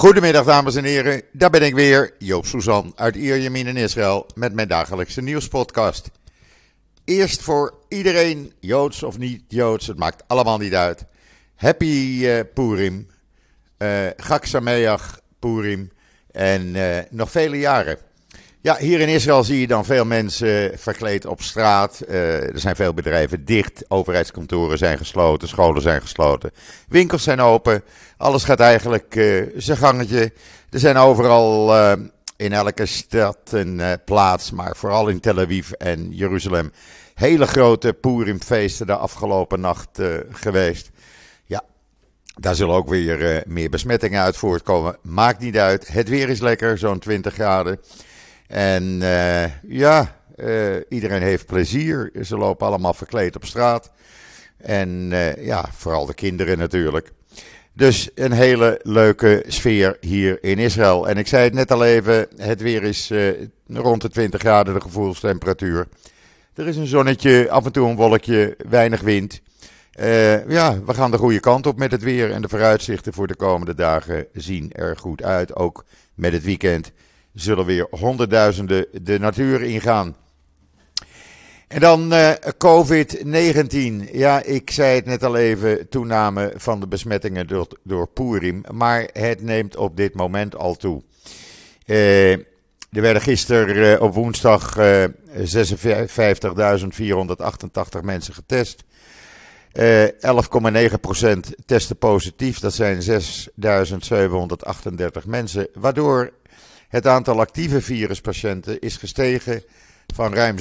Goedemiddag dames en heren, daar ben ik weer, Joop Suzan uit Ierjemien in Israël met mijn dagelijkse nieuwspodcast. Eerst voor iedereen, Joods of niet Joods, het maakt allemaal niet uit. Happy uh, Purim, uh, Chag Sameach Purim en uh, nog vele jaren. Ja, hier in Israël zie je dan veel mensen verkleed op straat. Uh, er zijn veel bedrijven dicht, overheidskantoren zijn gesloten, scholen zijn gesloten, winkels zijn open. Alles gaat eigenlijk uh, zijn gangetje. Er zijn overal uh, in elke stad en plaats, maar vooral in Tel Aviv en Jeruzalem, hele grote Purimfeesten de afgelopen nacht geweest. Ja, daar zullen ook weer meer besmettingen uit voortkomen. Maakt niet uit. Het weer is lekker, zo'n 20 graden. En uh, ja, uh, iedereen heeft plezier. Ze lopen allemaal verkleed op straat. En uh, ja, vooral de kinderen natuurlijk. Dus een hele leuke sfeer hier in Israël. En ik zei het net al even, het weer is rond de 20 graden de gevoelstemperatuur. Er is een zonnetje, af en toe een wolkje, weinig wind. ja, we gaan de goede kant op met het weer. En de vooruitzichten voor de komende dagen zien er goed uit. Ook met het weekend zullen weer honderdduizenden de natuur ingaan. En dan uh, COVID-19. Ja, ik zei het net al even, toename van de besmettingen door, door. Maar het neemt op dit moment al toe. Uh, er werden gisteren uh, op woensdag 56.488 mensen getest. 11,9% testen positief, dat zijn 6.738 mensen. Waardoor het aantal actieve viruspatiënten is gestegen van ruim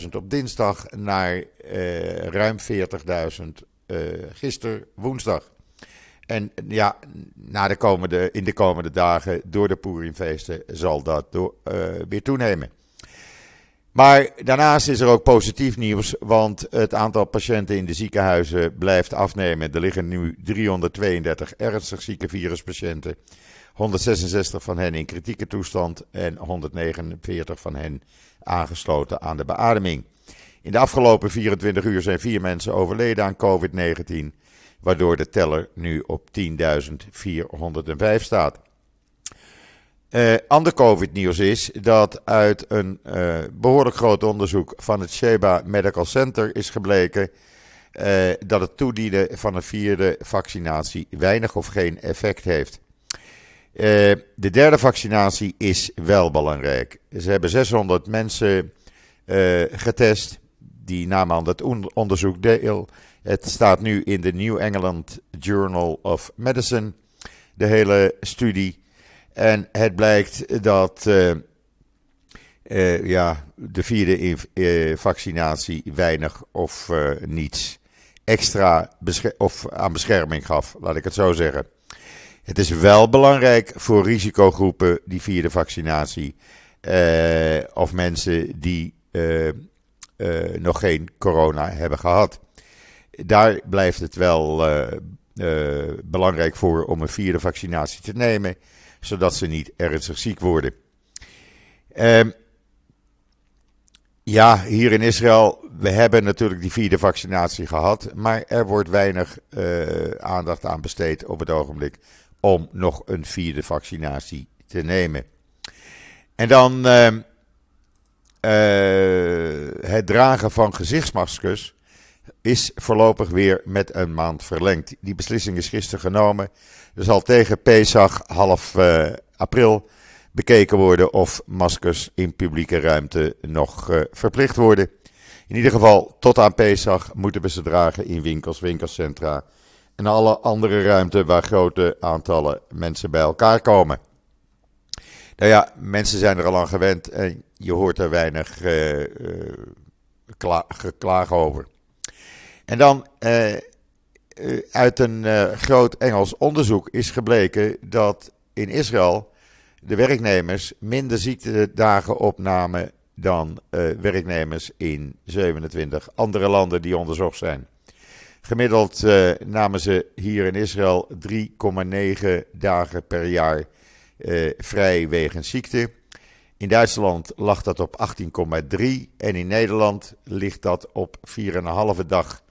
37.000 op dinsdag naar uh, ruim 40.000 uh, gisteren woensdag. En ja, na de komende, in de komende dagen door de Purimfeesten zal dat uh, weer toenemen. Maar daarnaast is er ook positief nieuws, want het aantal patiënten in de ziekenhuizen blijft afnemen. Er liggen nu 332 ernstig zieke viruspatiënten. 166 van hen in kritieke toestand en 149 van hen aangesloten aan de beademing. In de afgelopen 24 uur zijn vier mensen overleden aan COVID-19, waardoor de teller nu op 10.405 staat. Uh, ander COVID-nieuws is dat uit een uh, behoorlijk groot onderzoek van het Sheba Medical Center is gebleken uh, dat het toedienen van een vierde vaccinatie weinig of geen effect heeft. Uh, de derde vaccinatie is wel belangrijk. Ze hebben 600 mensen uh, getest. Die namen aan het onderzoek deel. Het staat nu in de New England Journal of Medicine. De hele studie. En het blijkt dat uh, ja, de vierde vaccinatie weinig of niets extra of aan bescherming gaf. Laat ik het zo zeggen. Het is wel belangrijk voor risicogroepen die vierde vaccinatie uh, of mensen die uh, uh, nog geen corona hebben gehad. Daar blijft het wel belangrijk voor om een vierde vaccinatie te nemen, zodat ze niet ernstig ziek worden. Ehm, ja, hier in Israël, we hebben natuurlijk die vierde vaccinatie gehad, maar er wordt weinig aandacht aan besteed op het ogenblik om nog een vierde vaccinatie te nemen. En dan uh, uh, het dragen van gezichtsmaskers is voorlopig weer met een maand verlengd. Die beslissing is gisteren genomen. Er zal tegen Pesach half uh, april bekeken worden of maskers in publieke ruimte nog verplicht worden. In ieder geval tot aan Pesach moeten we ze dragen in winkels, winkelcentra en alle andere ruimte waar grote aantallen mensen bij elkaar komen. Nou ja, mensen zijn er al aan gewend en je hoort er weinig uh, geklaag over. En dan uh, uit een groot Engels onderzoek is gebleken dat in Israël de werknemers minder ziektedagen opnamen dan werknemers in 27 andere landen die onderzocht zijn. Gemiddeld uh, namen ze hier in Israël 3,9 dagen per jaar uh, vrij wegens ziekte. In Duitsland lag dat op 18,3 en in Nederland ligt dat op 4,5 dag.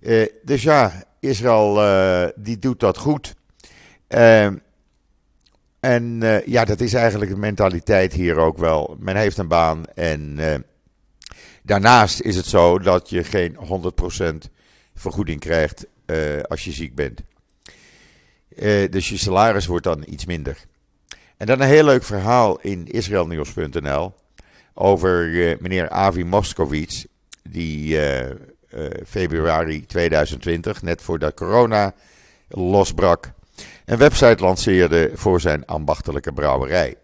Uh, dus ja, Israël die doet dat goed. en ja, dat is eigenlijk de mentaliteit hier ook wel. Men heeft een baan en daarnaast is het zo dat je geen 100% vergoeding krijgt als je ziek bent. dus je salaris wordt dan iets minder. En dan een heel leuk verhaal in israelnieuws.nl over meneer Avi Moskowitz, die februari 2020, net voordat corona losbrak, een website lanceerde voor zijn ambachtelijke brouwerij.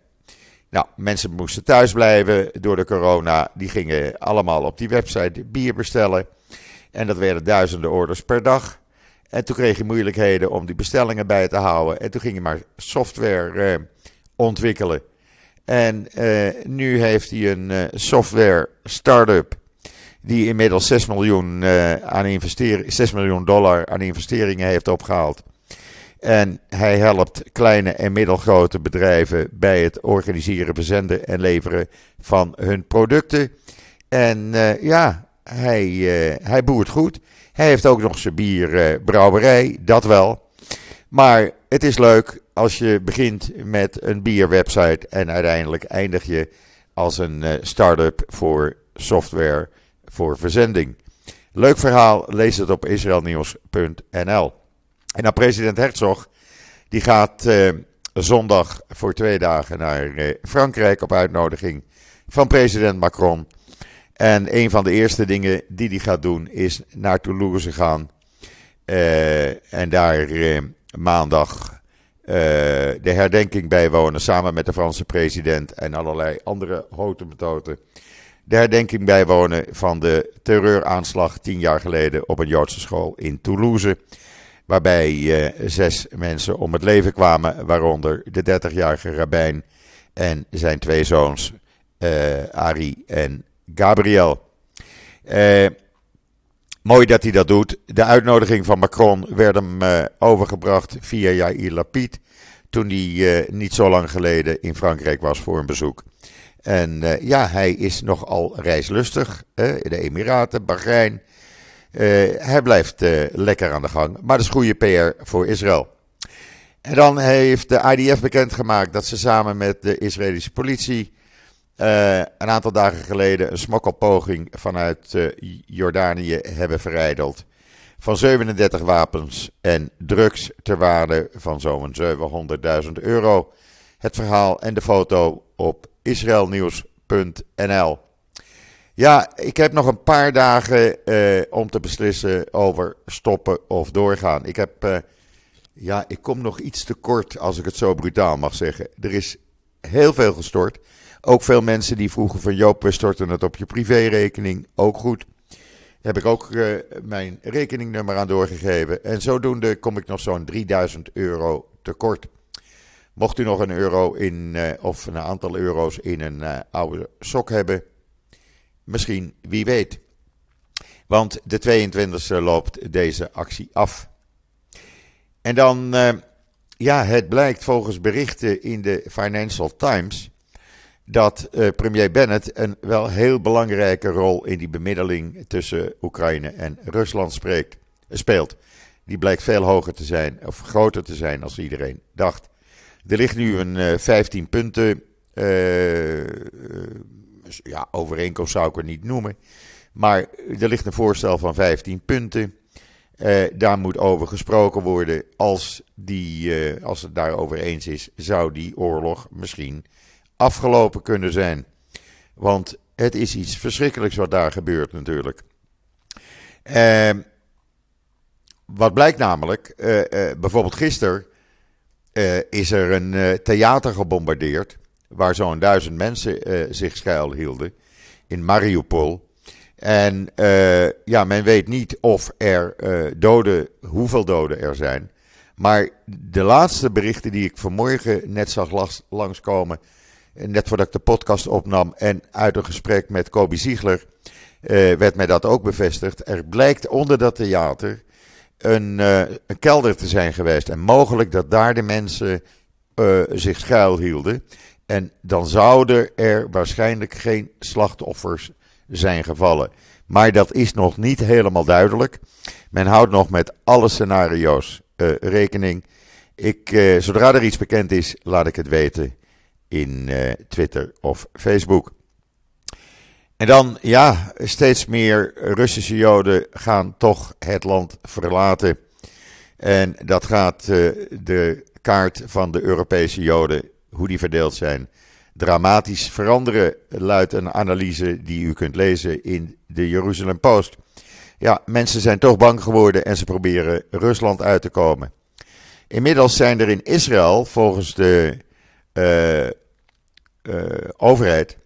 Nou, mensen moesten thuis blijven door de corona. Die gingen allemaal op die website bier bestellen. En dat werden duizenden orders per dag. En toen kreeg je moeilijkheden om die bestellingen bij te houden. En toen ging je maar software uh, ontwikkelen. En uh, nu heeft hij een uh, software start-up die inmiddels 6 miljoen, aan 6 miljoen dollar aan investeringen heeft opgehaald. En hij helpt kleine en middelgrote bedrijven bij het organiseren, verzenden en leveren van hun producten. En ja, hij, uh, hij boert goed. Hij heeft ook nog zijn bierbrouwerij, dat wel. Maar het is leuk als je begint met een bierwebsite en uiteindelijk eindig je als een start-up voor software voor verzending. Leuk verhaal, lees het op israelnieuws.nl. En dan president Herzog, die gaat eh, zondag voor twee dagen naar eh, Frankrijk op uitnodiging van president Macron. En een van de eerste dingen die hij gaat doen is naar Toulouse gaan. Uh, en daar maandag de herdenking bijwonen samen met de Franse president en allerlei andere houten betoten de herdenking bijwonen van de terreuraanslag tien jaar geleden op een Joodse school in Toulouse. Waarbij zes mensen om het leven kwamen, waaronder de 30-jarige rabbijn en zijn twee zoons, Ari en Gabriel. Uh, mooi dat hij dat doet. De uitnodiging van Macron werd hem overgebracht via Yair Lapid. Toen hij niet zo lang geleden in Frankrijk was voor een bezoek. En ja, hij is nogal reislustig. in de Emiraten, Bahrein. Hij blijft lekker aan de gang. Maar dat is goede PR voor Israël. En dan heeft de IDF bekendgemaakt dat ze samen met de Israëlische politie. Een aantal dagen geleden een smokkelpoging vanuit Jordanië hebben verijdeld. Van 37 wapens en drugs ter waarde van zo'n 700.000 euro. Het verhaal en de foto op israelnieuws.nl. Ja, ik heb nog een paar dagen eh, om te beslissen over stoppen of doorgaan. Ik heb, eh, ja, ik kom nog iets te kort als ik het zo brutaal mag zeggen. Er is heel veel gestort. Ook veel mensen die vroegen van Joop, we storten het op je privérekening. Ook goed. Heb ik ook uh, mijn rekeningnummer aan doorgegeven. En zodoende kom ik nog zo'n 3000 euro tekort. Mocht u nog een euro in, uh, of een aantal euro's in een uh, oude sok hebben, misschien, wie weet. Want de 22e loopt deze actie af. En dan, ja, het blijkt volgens berichten in de Financial Times dat premier Bennett een wel heel belangrijke rol in die bemiddeling tussen Oekraïne en Rusland speelt. Die blijkt veel hoger te zijn, of groter te zijn als iedereen dacht. Er ligt nu een uh, eh, 15 punten uh, ja, overeenkomst zou ik het niet noemen. Maar er ligt een voorstel van 15 punten. Daar moet over gesproken worden. Als, die, als het daarover eens is, zou die oorlog misschien afgelopen kunnen zijn. Want het is iets verschrikkelijks wat daar gebeurt natuurlijk. wat blijkt namelijk, bijvoorbeeld gisteren uh, is er een theater gebombardeerd. Waar zo'n duizend mensen zich schuilhielden. In Mariupol. En ja, men weet niet of er doden, hoeveel doden er zijn. Maar de laatste berichten die ik vanmorgen net zag langskomen. Net voordat ik de podcast opnam. En uit een gesprek met Kobe Ziegler. werd mij dat ook bevestigd. Er blijkt onder dat theater een, uh, een kelder te zijn geweest. En mogelijk dat daar de mensen uh, zich schuilhielden. En dan zouden er waarschijnlijk geen slachtoffers zijn gevallen. Maar dat is nog niet helemaal duidelijk. Men houdt nog met alle scenario's rekening. Ik, eh, zodra er iets bekend is, laat ik het weten in eh, Twitter of Facebook. En dan, ja, steeds meer Russische Joden gaan toch het land verlaten. En dat gaat uh, de kaart van de Europese Joden, hoe die verdeeld zijn, dramatisch veranderen, luidt een analyse die u kunt lezen in de Jeruzalem Post. Ja, mensen zijn toch bang geworden en ze proberen Rusland uit te komen. Inmiddels zijn er in Israël, volgens de uh, uh, overheid, 11.390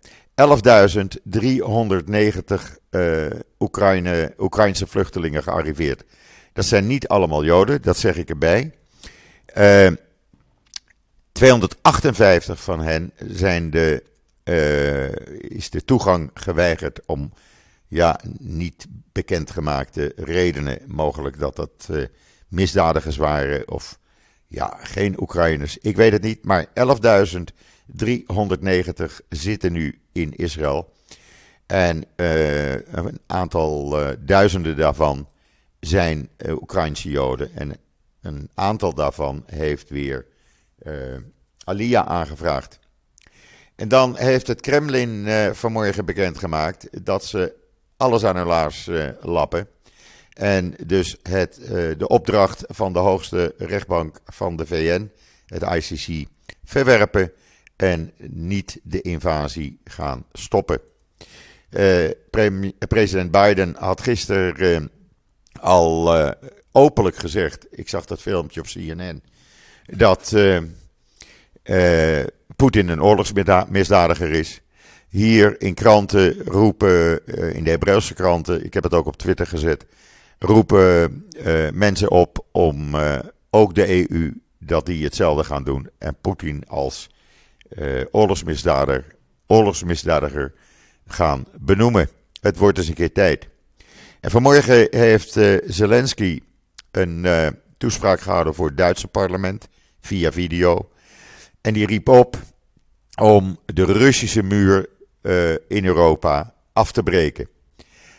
uh, Oekraïne, Oekraïnse vluchtelingen gearriveerd. Dat zijn niet allemaal Joden, dat zeg ik erbij. 258 van hen zijn de, is de toegang geweigerd om ja, niet bekendgemaakte redenen. Mogelijk dat dat misdadigers waren of ja, geen Oekraïners. Ik weet het niet, maar 11.390 zitten nu in Israël. En uh, een aantal uh, duizenden daarvan zijn uh, Oekraïnse Joden. En een aantal daarvan heeft weer Alia aangevraagd. En dan heeft het Kremlin vanmorgen bekendgemaakt dat ze alles aan hun laars lappen. En dus het, de opdracht van de hoogste rechtbank van de VN, het ICC, verwerpen en niet de invasie gaan stoppen. Pre president Biden had gisteren uh, al uh, openlijk gezegd, ik zag dat filmpje op CNN, dat Poetin een oorlogsmisdadiger is. Hier in kranten roepen, in de Hebreeuwse kranten, ik heb het ook op Twitter gezet, roepen mensen op om ook de EU dat die hetzelfde gaan doen en Poetin als uh, oorlogsmisdadiger, oorlogsmisdadiger gaan benoemen. Het wordt dus een keer tijd. En vanmorgen heeft uh, Zelensky een uh, toespraak gehouden voor het Duitse parlement via video. En die riep op om de Russische muur in Europa af te breken.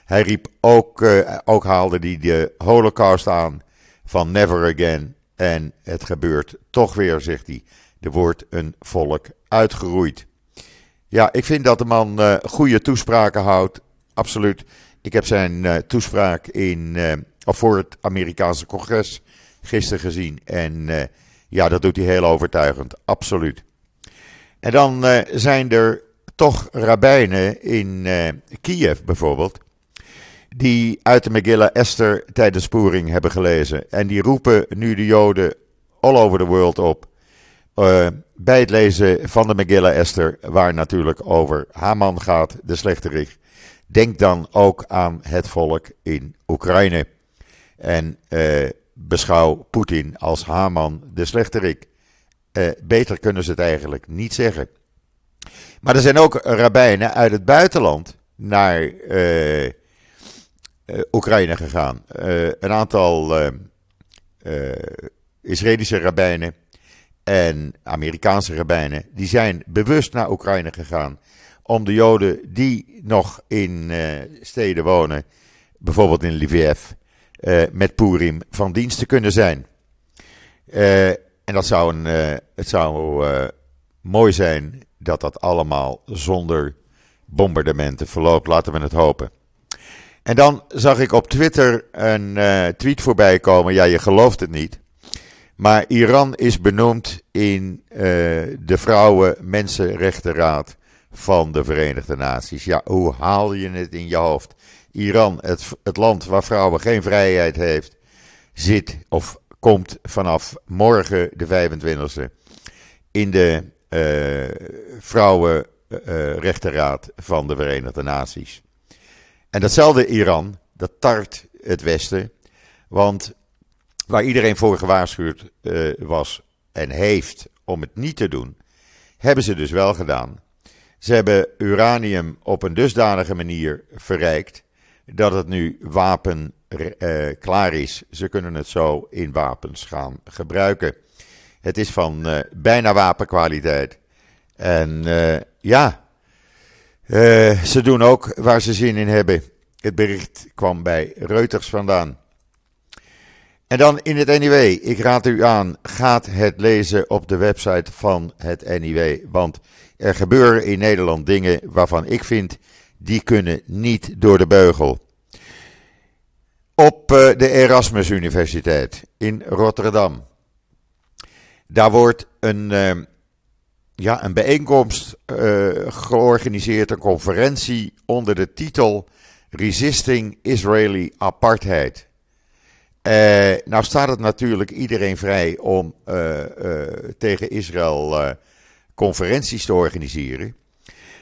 Hij riep ook, ook haalde hij de Holocaust aan van Never Again. En het gebeurt toch weer, zegt hij. Er wordt een volk uitgeroeid. Ja, ik vind dat de man uh, goede toespraken houdt. Absoluut. Ik heb zijn uh, toespraak in, of voor het Amerikaanse congres gisteren gezien. En ja, dat doet hij heel overtuigend. Absoluut. En dan zijn er toch rabbijnen in Kiev bijvoorbeeld. Die uit de Megillah Esther tijdens spoering hebben gelezen. En die roepen nu de Joden all over the world op uh, bij het lezen van de Megillah Esther, waar natuurlijk over Haman gaat, de slechterik. Denk dan ook aan het volk in Oekraïne. En uh, beschouw Poetin als Haman, de slechterik. Uh, beter kunnen ze het eigenlijk niet zeggen. Maar er zijn ook rabbijnen uit het buitenland naar Oekraïne gegaan. een aantal Israëlische rabbijnen en Amerikaanse rabbijnen, die zijn bewust naar Oekraïne gegaan om de Joden die nog in uh, steden wonen, bijvoorbeeld in Lviv, uh, met Purim van dienst te kunnen zijn. Uh, en dat zou, een, het zou mooi zijn dat dat allemaal zonder bombardementen verloopt. Laten we het hopen. En dan zag ik op Twitter een tweet voorbij komen. Ja, je gelooft het niet. Maar Iran is benoemd in uh, de Vrouwen-Mensenrechtenraad van de Verenigde Naties. Ja, hoe haal je het in je hoofd? Iran, het, het land waar vrouwen geen vrijheid heeft, zit of komt vanaf morgen de 25e in de uh, Vrouwenrechtenraad van de Verenigde Naties. En datzelfde Iran, dat tart het Westen, want waar iedereen voor gewaarschuwd uh, was en heeft om het niet te doen, hebben ze dus wel gedaan. Ze hebben uranium op een dusdanige manier verrijkt dat het nu wapen uh, klaar is. Ze kunnen het zo in wapens gaan gebruiken. Het is van uh, bijna wapenkwaliteit. En ja, ze doen ook waar ze zin in hebben. Het bericht kwam bij Reuters vandaan. En dan in het NIW. Ik raad u aan, gaat het lezen op de website van het NIW. Want er gebeuren in Nederland dingen waarvan ik vind, die kunnen niet door de beugel. Op eh, de Erasmus Universiteit in Rotterdam. Daar wordt een, uh, ja, een bijeenkomst uh, georganiseerd, een conferentie onder de titel Resisting Israeli Apartheid. Uh, nou staat het natuurlijk iedereen vrij om tegen Israël conferenties te organiseren.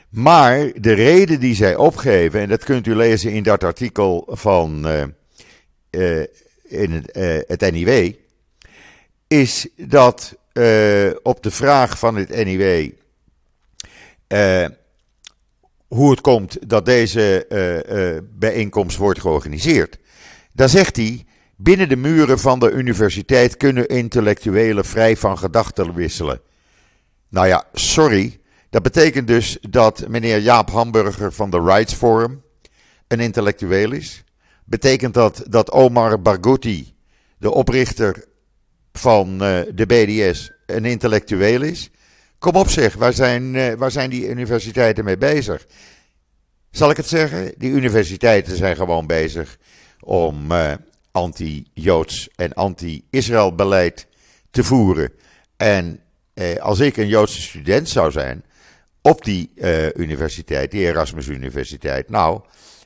Maar de reden die zij opgeven, en dat kunt u lezen in dat artikel van in het, NIW, is dat op de vraag van het NIW hoe het komt dat deze bijeenkomst wordt georganiseerd, dan zegt hij: binnen de muren van de universiteit kunnen intellectuelen vrij van gedachten wisselen. Nou ja, sorry. Dat betekent dus dat meneer Jaap Hamburger van de Rights Forum een intellectueel is. Betekent dat dat Omar Barghouti, de oprichter van uh, de BDS een intellectueel is. Kom op zeg, waar zijn, uh, waar zijn die universiteiten mee bezig? Zal ik het zeggen? Die universiteiten zijn gewoon bezig om uh, anti-Joods en anti-Israël beleid te voeren. En als ik een Joodse student zou zijn op die universiteit, die Erasmus Universiteit, nou,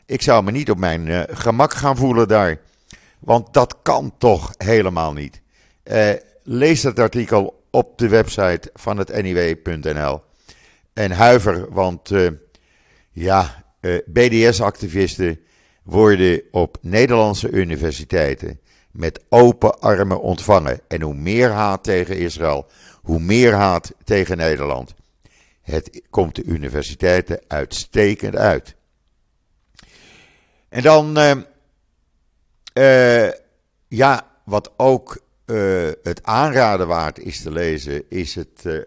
ik zou me niet op mijn gemak gaan voelen daar. Want dat kan toch helemaal niet. Uh, lees dat artikel op de website van het NIW.nl. En huiver, want uh, ja, eh, BDS-activisten worden op Nederlandse universiteiten met open armen ontvangen. En hoe meer haat tegen Israël, hoe meer haat tegen Nederland. Het komt de universiteiten uitstekend uit. En dan, ja, wat ook uh, het aanraden waard is te lezen, is het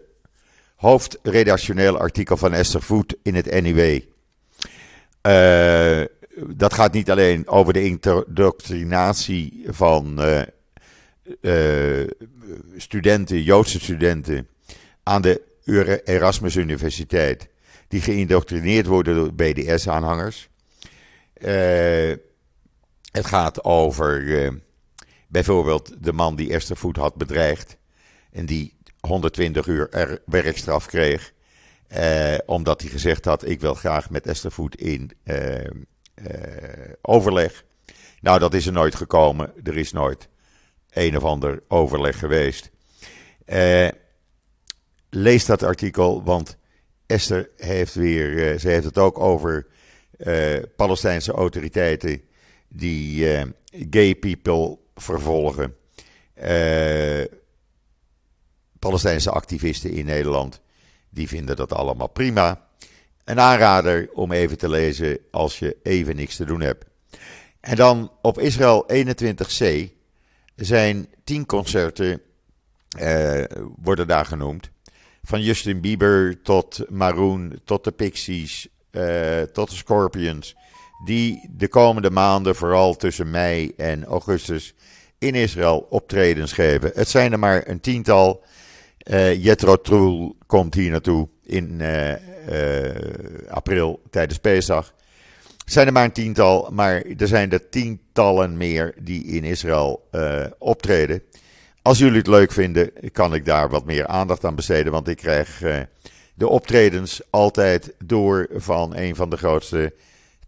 hoofdredactioneel artikel van Esther Voet in het NIW. Dat gaat niet alleen over de indoctrinatie van studenten, Joodse studenten, aan de Erasmus Universiteit, die geïndoctrineerd worden door BDS-aanhangers. het gaat over Bijvoorbeeld de man die Esther Voet had bedreigd en die 120 uur werkstraf kreeg. Eh, omdat hij gezegd had: Ik wil graag met Esther Voet in eh, eh, overleg. Nou, dat is er nooit gekomen. Er is nooit een of ander overleg geweest. Eh, lees dat artikel, want Esther heeft weer. Eh, ze heeft het ook over eh, Palestijnse autoriteiten die gay people vervolgen. Palestijnse activisten in Nederland, die vinden dat allemaal prima. Een aanrader om even te lezen als je even niks te doen hebt. En dan op Israël 21c zijn tien concerten, uh, worden daar genoemd. Van Justin Bieber tot Maroon, tot de Pixies, uh, tot de Scorpions die de komende maanden, vooral tussen mei en augustus, in Israël optredens geven. Het zijn er maar een tiental. Uh, Jethro Troel komt hier naartoe in uh, uh, april tijdens Pesach. Zijn er maar een tiental, maar er zijn er tientallen meer die in Israël optreden. Als jullie het leuk vinden, kan ik daar wat meer aandacht aan besteden, want ik krijg de optredens altijd door van een van de grootste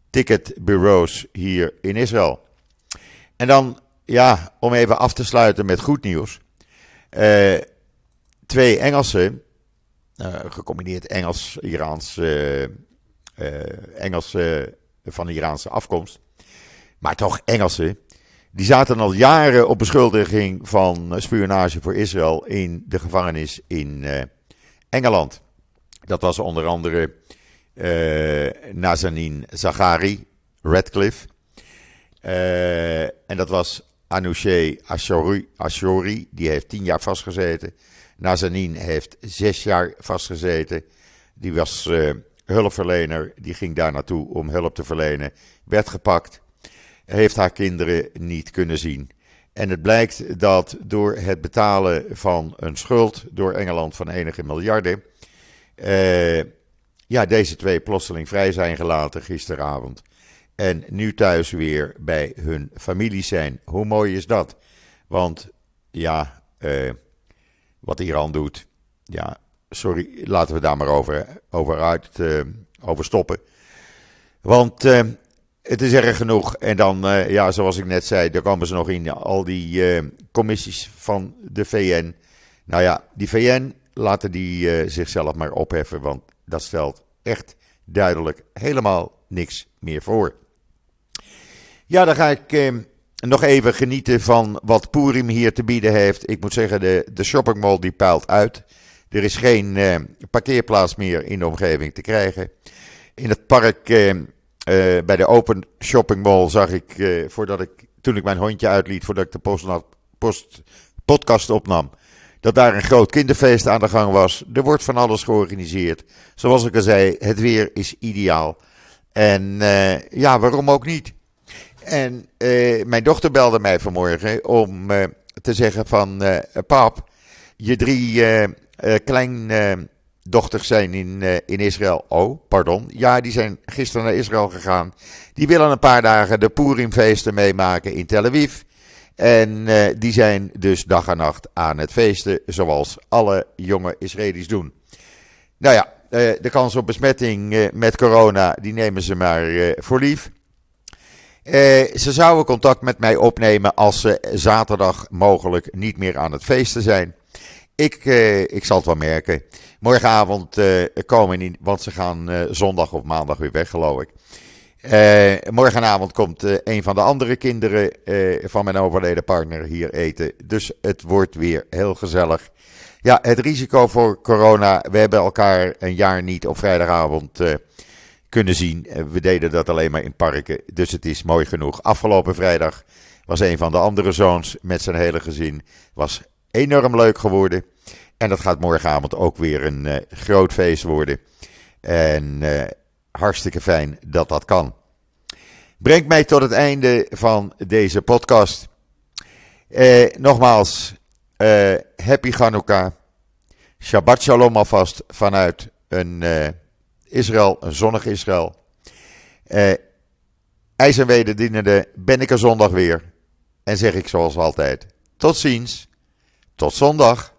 ticketbureaus hier in Israël. En dan, ja, om even af te sluiten met goed nieuws. Twee Engelsen, gecombineerd Engels-Iraans, Engels van Iraanse afkomst, maar toch Engelsen. Die zaten al jaren op beschuldiging van spionage voor Israël in de gevangenis in Engeland. Dat was onder andere uh, Nazanin Zaghari, Radcliffe. En dat was Anousheh Ashori, die heeft tien jaar vastgezeten. Nazanin heeft zes jaar vastgezeten. Die was uh, hulpverlener, die ging daar naartoe om hulp te verlenen. Werd gepakt, heeft haar kinderen niet kunnen zien. En het blijkt dat door het betalen van een schuld door Engeland van enige miljarden, uh, ja, deze twee plotseling vrij zijn gelaten gisteravond. En nu thuis weer bij hun familie zijn. Hoe mooi is dat? Want ja, uh, wat Iran doet, ja, sorry, laten we daar maar over, over, uit, over stoppen. Want uh, het is erg genoeg. En dan, uh, ja, zoals ik net zei, daar komen ze nog in al die commissies van de VN. Nou ja, die VN laten die zichzelf maar opheffen, want dat stelt echt duidelijk helemaal niks meer voor. Ja, dan ga ik nog even genieten van wat Purim hier te bieden heeft. Ik moet zeggen, de, de shoppingmall die peilt uit. Er is geen eh, parkeerplaats meer in de omgeving te krijgen. In het park eh, eh, bij de Open Shopping Mall zag ik, voordat ik, toen ik mijn hondje uitliet, voordat ik de post, post, podcast opnam, dat daar een groot kinderfeest aan de gang was. Er wordt van alles georganiseerd. Zoals ik al zei, het weer is ideaal. En ja, waarom ook niet? En uh, mijn dochter belde mij vanmorgen om uh, te zeggen van... Uh, pap, je drie kleindochters zijn in, in Israël. Oh, pardon. Ja, die zijn gisteren naar Israël gegaan. Die willen een paar dagen de Purimfeesten meemaken in Tel Aviv. En die zijn dus dag en nacht aan het feesten, zoals alle jonge Israëli's doen. Nou ja, de kans op besmetting met corona, die nemen ze maar voor lief. Uh, ze zouden contact met mij opnemen als ze zaterdag mogelijk niet meer aan het feesten zijn. Ik, uh, ik zal het wel merken. Morgenavond uh, komen niet, want ze gaan zondag of maandag weer weg, geloof ik. morgenavond komt een van de andere kinderen van mijn overleden partner hier eten. Dus het wordt weer heel gezellig. Ja, het risico voor corona. We hebben elkaar een jaar niet op vrijdagavond kunnen zien. We deden dat alleen maar in parken, dus het is mooi genoeg. Afgelopen vrijdag was een van de andere zoons met zijn hele gezin. Was enorm leuk geworden. En dat gaat morgenavond ook weer een uh, groot feest worden. En uh, hartstikke fijn dat dat kan. Brengt mij tot het einde van deze podcast. Nogmaals, happy Chanukah. Shabbat shalom alvast vanuit een Israël, een zonnig Israël. Uh, IJs en wederdienende ben ik er zondag weer. En zeg ik zoals altijd, tot ziens, tot zondag.